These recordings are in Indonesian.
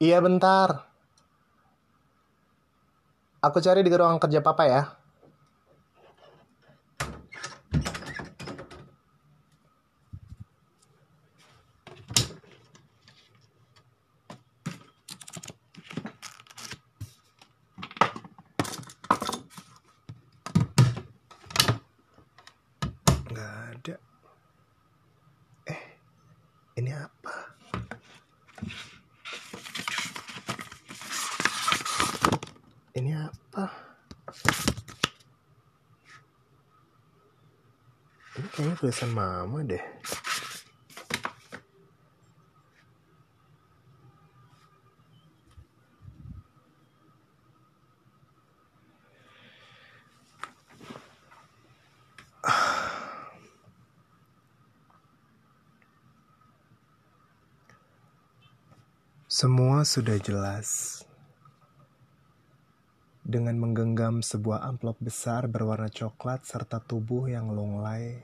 Iya bentar. Aku cari di ruang kerja papa ya. Nggak ada. Eh, ini apa? Ini apa? Ini kayaknya tulisan mama deh. Semua sudah jelas. Dengan menggenggam sebuah amplop besar berwarna coklat serta tubuh yang lunglai,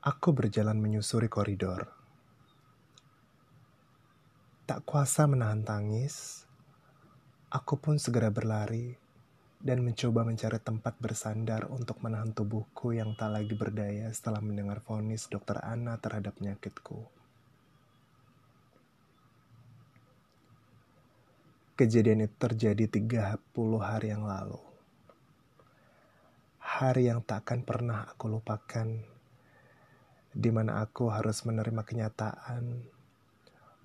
aku berjalan menyusuri koridor. Tak kuasa menahan tangis, aku pun segera berlari dan mencoba mencari tempat bersandar untuk menahan tubuhku yang tak lagi berdaya setelah mendengar vonis dokter Ana terhadap penyakitku. Kejadian itu terjadi 30 hari yang lalu. Hari yang takkan pernah aku lupakan, di mana aku harus menerima kenyataan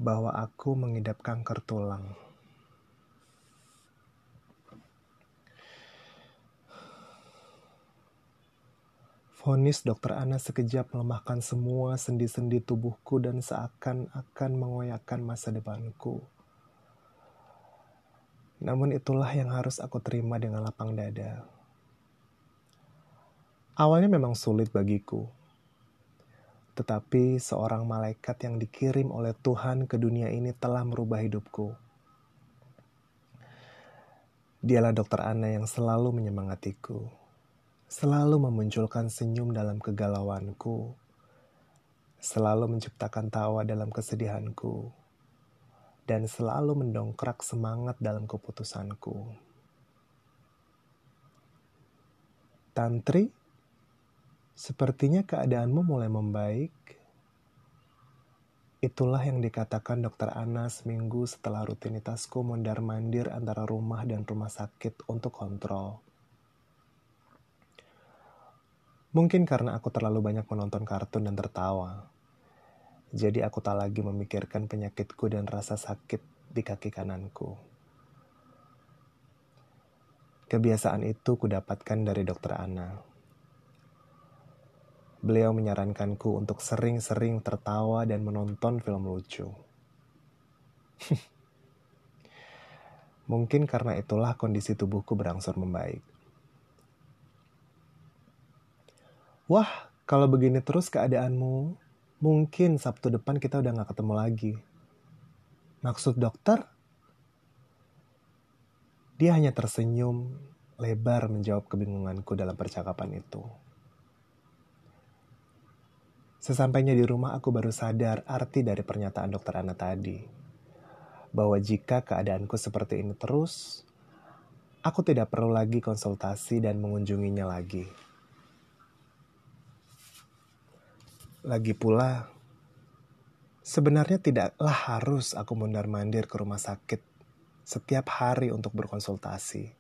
bahwa aku mengidap kanker tulang. Vonis dokter Ana sekejap melemahkan semua sendi-sendi tubuhku dan seakan-akan mengoyakkan masa depanku. Namun itulah yang harus aku terima dengan lapang dada. Awalnya memang sulit bagiku. Tetapi seorang malaikat yang dikirim oleh Tuhan ke dunia ini telah merubah hidupku. Dialah dokter Ana yang selalu menyemangatiku. Selalu memunculkan senyum dalam kegalauanku. Selalu menciptakan tawa dalam kesedihanku dan selalu mendongkrak semangat dalam keputusanku. Tantri, sepertinya keadaanmu mulai membaik. Itulah yang dikatakan dokter Ana seminggu setelah rutinitasku mondar-mandir antara rumah dan rumah sakit untuk kontrol. Mungkin karena aku terlalu banyak menonton kartun dan tertawa. Jadi aku tak lagi memikirkan penyakitku dan rasa sakit di kaki kananku. Kebiasaan itu kudapatkan dari dokter Ana. Beliau menyarankanku untuk sering-sering tertawa dan menonton film lucu. Mungkin karena itulah kondisi tubuhku berangsur membaik. Wah, kalau begini terus keadaanmu, mungkin Sabtu depan kita udah gak ketemu lagi. Maksud dokter? Dia hanya tersenyum lebar menjawab kebingunganku dalam percakapan itu. Sesampainya di rumah aku baru sadar arti dari pernyataan dokter Ana tadi. Bahwa jika keadaanku seperti ini terus, aku tidak perlu lagi konsultasi dan mengunjunginya lagi. Lagi pula, sebenarnya tidaklah harus aku mondar-mandir ke rumah sakit setiap hari untuk berkonsultasi.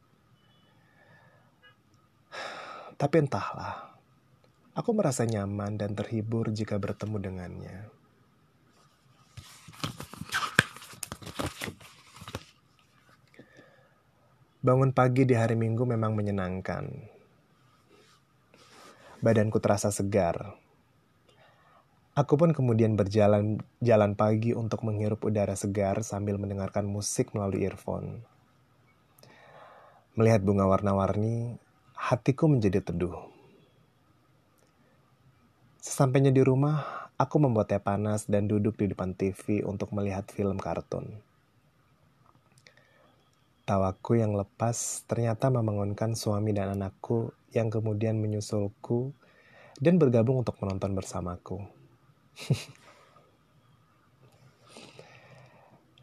Tapi entahlah, aku merasa nyaman dan terhibur jika bertemu dengannya. Bangun pagi di hari Minggu memang menyenangkan. Badanku terasa segar, Aku pun kemudian berjalan jalan pagi untuk menghirup udara segar sambil mendengarkan musik melalui earphone. Melihat bunga warna-warni, hatiku menjadi teduh. Sesampainya di rumah, aku membuat teh panas dan duduk di depan TV untuk melihat film kartun. Tawaku yang lepas ternyata membangunkan suami dan anakku yang kemudian menyusulku dan bergabung untuk menonton bersamaku.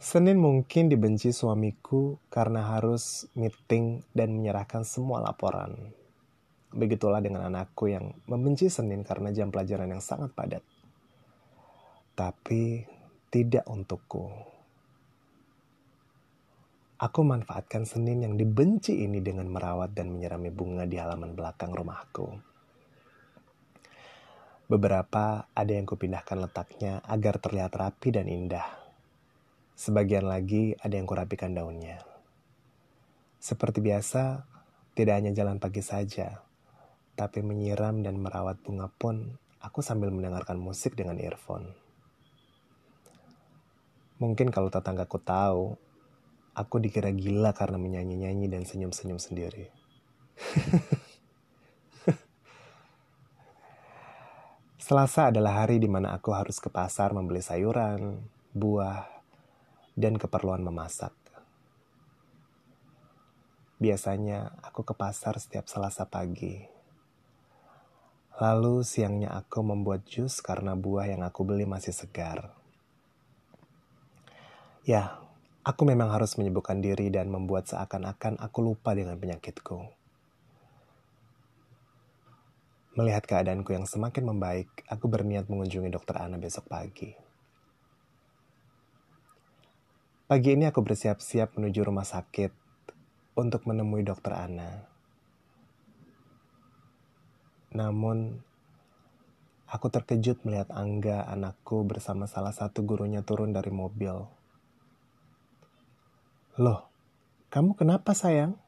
Senin mungkin dibenci suamiku karena harus meeting dan menyerahkan semua laporan. Begitulah dengan anakku yang membenci Senin karena jam pelajaran yang sangat padat. Tapi tidak untukku. Aku manfaatkan Senin yang dibenci ini dengan merawat dan menyirami bunga di halaman belakang rumahku. Beberapa ada yang kupindahkan letaknya agar terlihat rapi dan indah Sebagian lagi ada yang kurapikan daunnya. Seperti biasa, tidak hanya jalan pagi saja, tapi menyiram dan merawat bunga pun aku sambil mendengarkan musik dengan earphone. Mungkin kalau tetanggaku tahu, aku dikira gila karena menyanyi-nyanyi dan senyum-senyum sendiri. Selasa adalah hari di mana aku harus ke pasar membeli sayuran, buah, dan keperluan memasak. Biasanya aku ke pasar setiap Selasa pagi. Lalu siangnya aku membuat jus karena buah yang aku beli masih segar. Ya, aku memang harus menyibukkan diri dan membuat seakan-akan aku lupa dengan penyakitku. Melihat keadaanku yang semakin membaik, aku berniat mengunjungi dokter Ana besok pagi. Pagi ini aku bersiap-siap menuju rumah sakit untuk menemui dokter Ana. Namun, aku terkejut melihat Angga, anakku, bersama salah satu gurunya turun dari mobil. Loh, kamu kenapa sayang?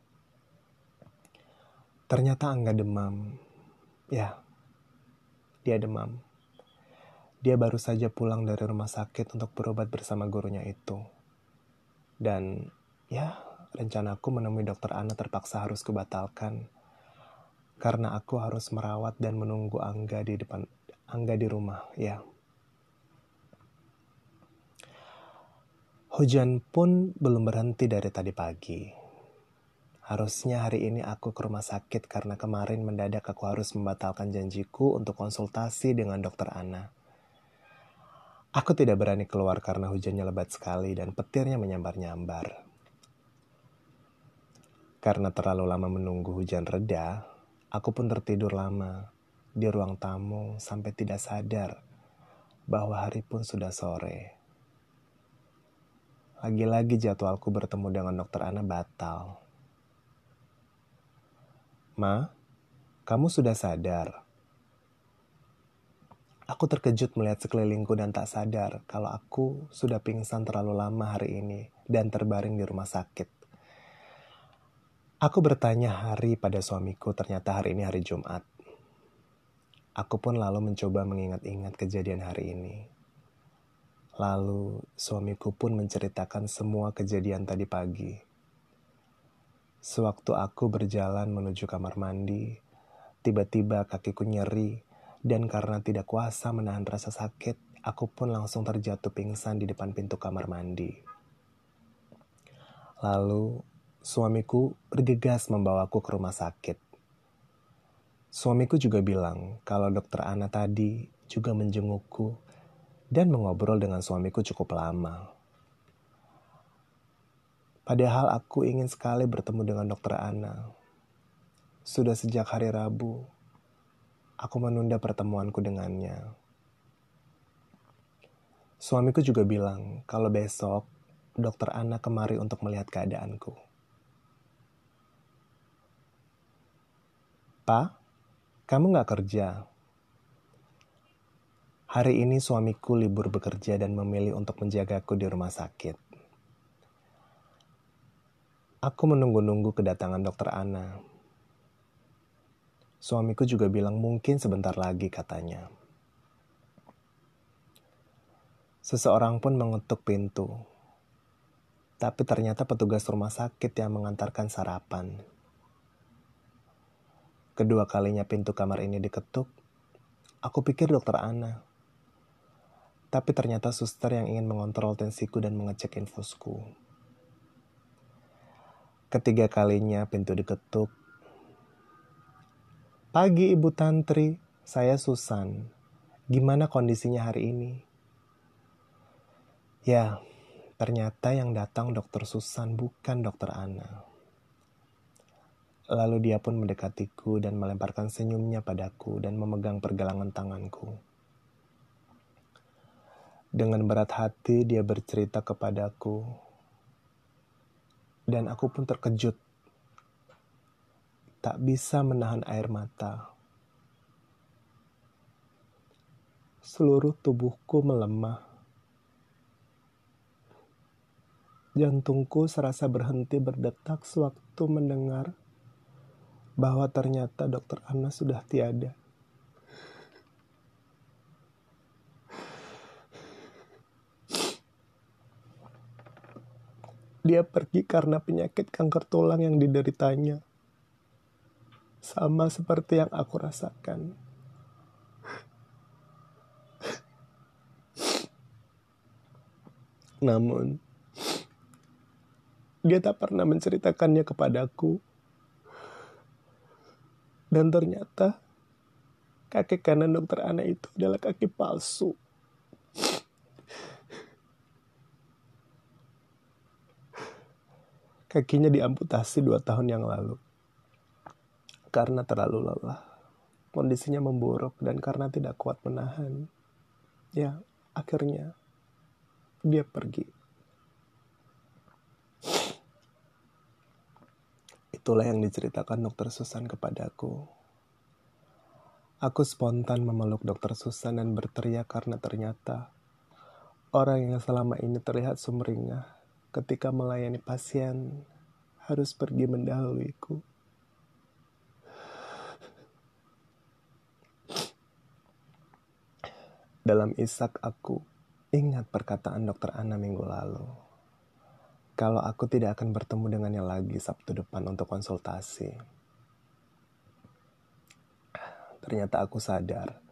Ternyata Angga demam. Ya, dia demam. Dia baru saja pulang dari rumah sakit untuk berobat bersama gurunya itu. Dan ya, rencanaku menemui dokter Ana terpaksa harus kubatalkan karena aku harus merawat dan menunggu Angga di depan Angga di rumah, ya. Hujan pun belum berhenti dari tadi pagi. Harusnya hari ini aku ke rumah sakit karena kemarin mendadak aku harus membatalkan janjiku untuk konsultasi dengan dokter Ana. Aku tidak berani keluar karena hujannya lebat sekali dan petirnya menyambar-nyambar. Karena terlalu lama menunggu hujan reda, aku pun tertidur lama di ruang tamu sampai tidak sadar bahwa hari pun sudah sore. Lagi-lagi jadwalku bertemu dengan dokter Ana batal. Ma, kamu sudah sadar? Aku terkejut melihat sekelilingku dan tak sadar kalau aku sudah pingsan terlalu lama hari ini dan terbaring di rumah sakit. Aku bertanya hari pada suamiku, ternyata hari ini hari Jumat. Aku pun lalu mencoba mengingat-ingat kejadian hari ini. Lalu suamiku pun menceritakan semua kejadian tadi pagi. Sewaktu aku berjalan menuju kamar mandi, tiba-tiba kakiku nyeri dan karena tidak kuasa menahan rasa sakit, aku pun langsung terjatuh pingsan di depan pintu kamar mandi. Lalu, suamiku bergegas membawaku ke rumah sakit. Suamiku juga bilang kalau dokter Ana tadi juga menjengukku dan mengobrol dengan suamiku cukup lama. Padahal aku ingin sekali bertemu dengan dokter Ana. Sudah sejak hari Rabu, aku menunda pertemuanku dengannya. Suamiku juga bilang kalau besok dokter Ana kemari untuk melihat keadaanku. Pa, kamu gak kerja? Hari ini suamiku libur bekerja dan memilih untuk menjagaku di rumah sakit. Aku menunggu-nunggu kedatangan dokter Ana Suamiku juga bilang mungkin sebentar lagi katanya. Seseorang pun mengetuk pintu. Tapi ternyata petugas rumah sakit yang mengantarkan sarapan. Kedua kalinya pintu kamar ini diketuk, aku pikir dokter Ana. Tapi ternyata suster yang ingin mengontrol tensiku dan mengecek infusku. Ketiga kalinya pintu diketuk, Pagi Ibu Tantri, saya Susan. Gimana kondisinya hari ini? Ya, Ternyata yang datang dokter Susan bukan dokter Ana. Lalu dia pun mendekatiku dan melemparkan senyumnya padaku dan memegang pergelangan tanganku. Dengan berat hati dia bercerita kepadaku. Dan aku pun terkejut. Tak bisa menahan air mata. Seluruh tubuhku melemah Jantungku serasa berhenti berdetak sewaktu mendengar bahwa ternyata dokter Anna sudah tiada. Dia pergi karena penyakit kanker tulang yang dideritanya. Sama seperti yang aku rasakan. Namun, dia tak pernah menceritakannya kepadaku. Dan ternyata kaki kanan dokter Ana itu adalah kaki palsu. Kakinya diamputasi dua tahun yang lalu. Karena terlalu lelah. Kondisinya memburuk dan karena tidak kuat menahan. Ya, akhirnya dia pergi. Itulah yang diceritakan dokter Susan kepadaku. Aku spontan memeluk dokter Susan dan berteriak karena ternyata orang yang selama ini terlihat sumringah ketika melayani pasien harus pergi mendahuluiku. Dalam isak aku ingat perkataan dokter Ana minggu lalu kalau aku tidak akan bertemu dengannya lagi Sabtu depan untuk konsultasi. Ternyata aku sadar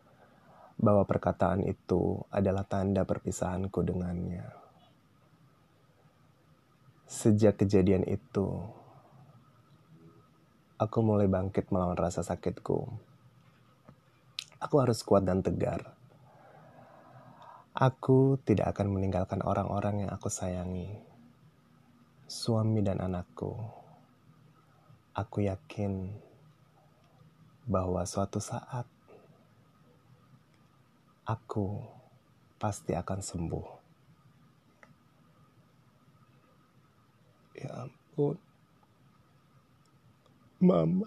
bahwa perkataan itu adalah tanda perpisahanku dengannya. Sejak kejadian itu, aku mulai bangkit melawan rasa sakitku. Aku harus kuat dan tegar. Aku tidak akan meninggalkan orang-orang yang aku sayangi suami dan anakku, aku yakin bahwa suatu saat aku pasti akan sembuh. Ya ampun, Mama.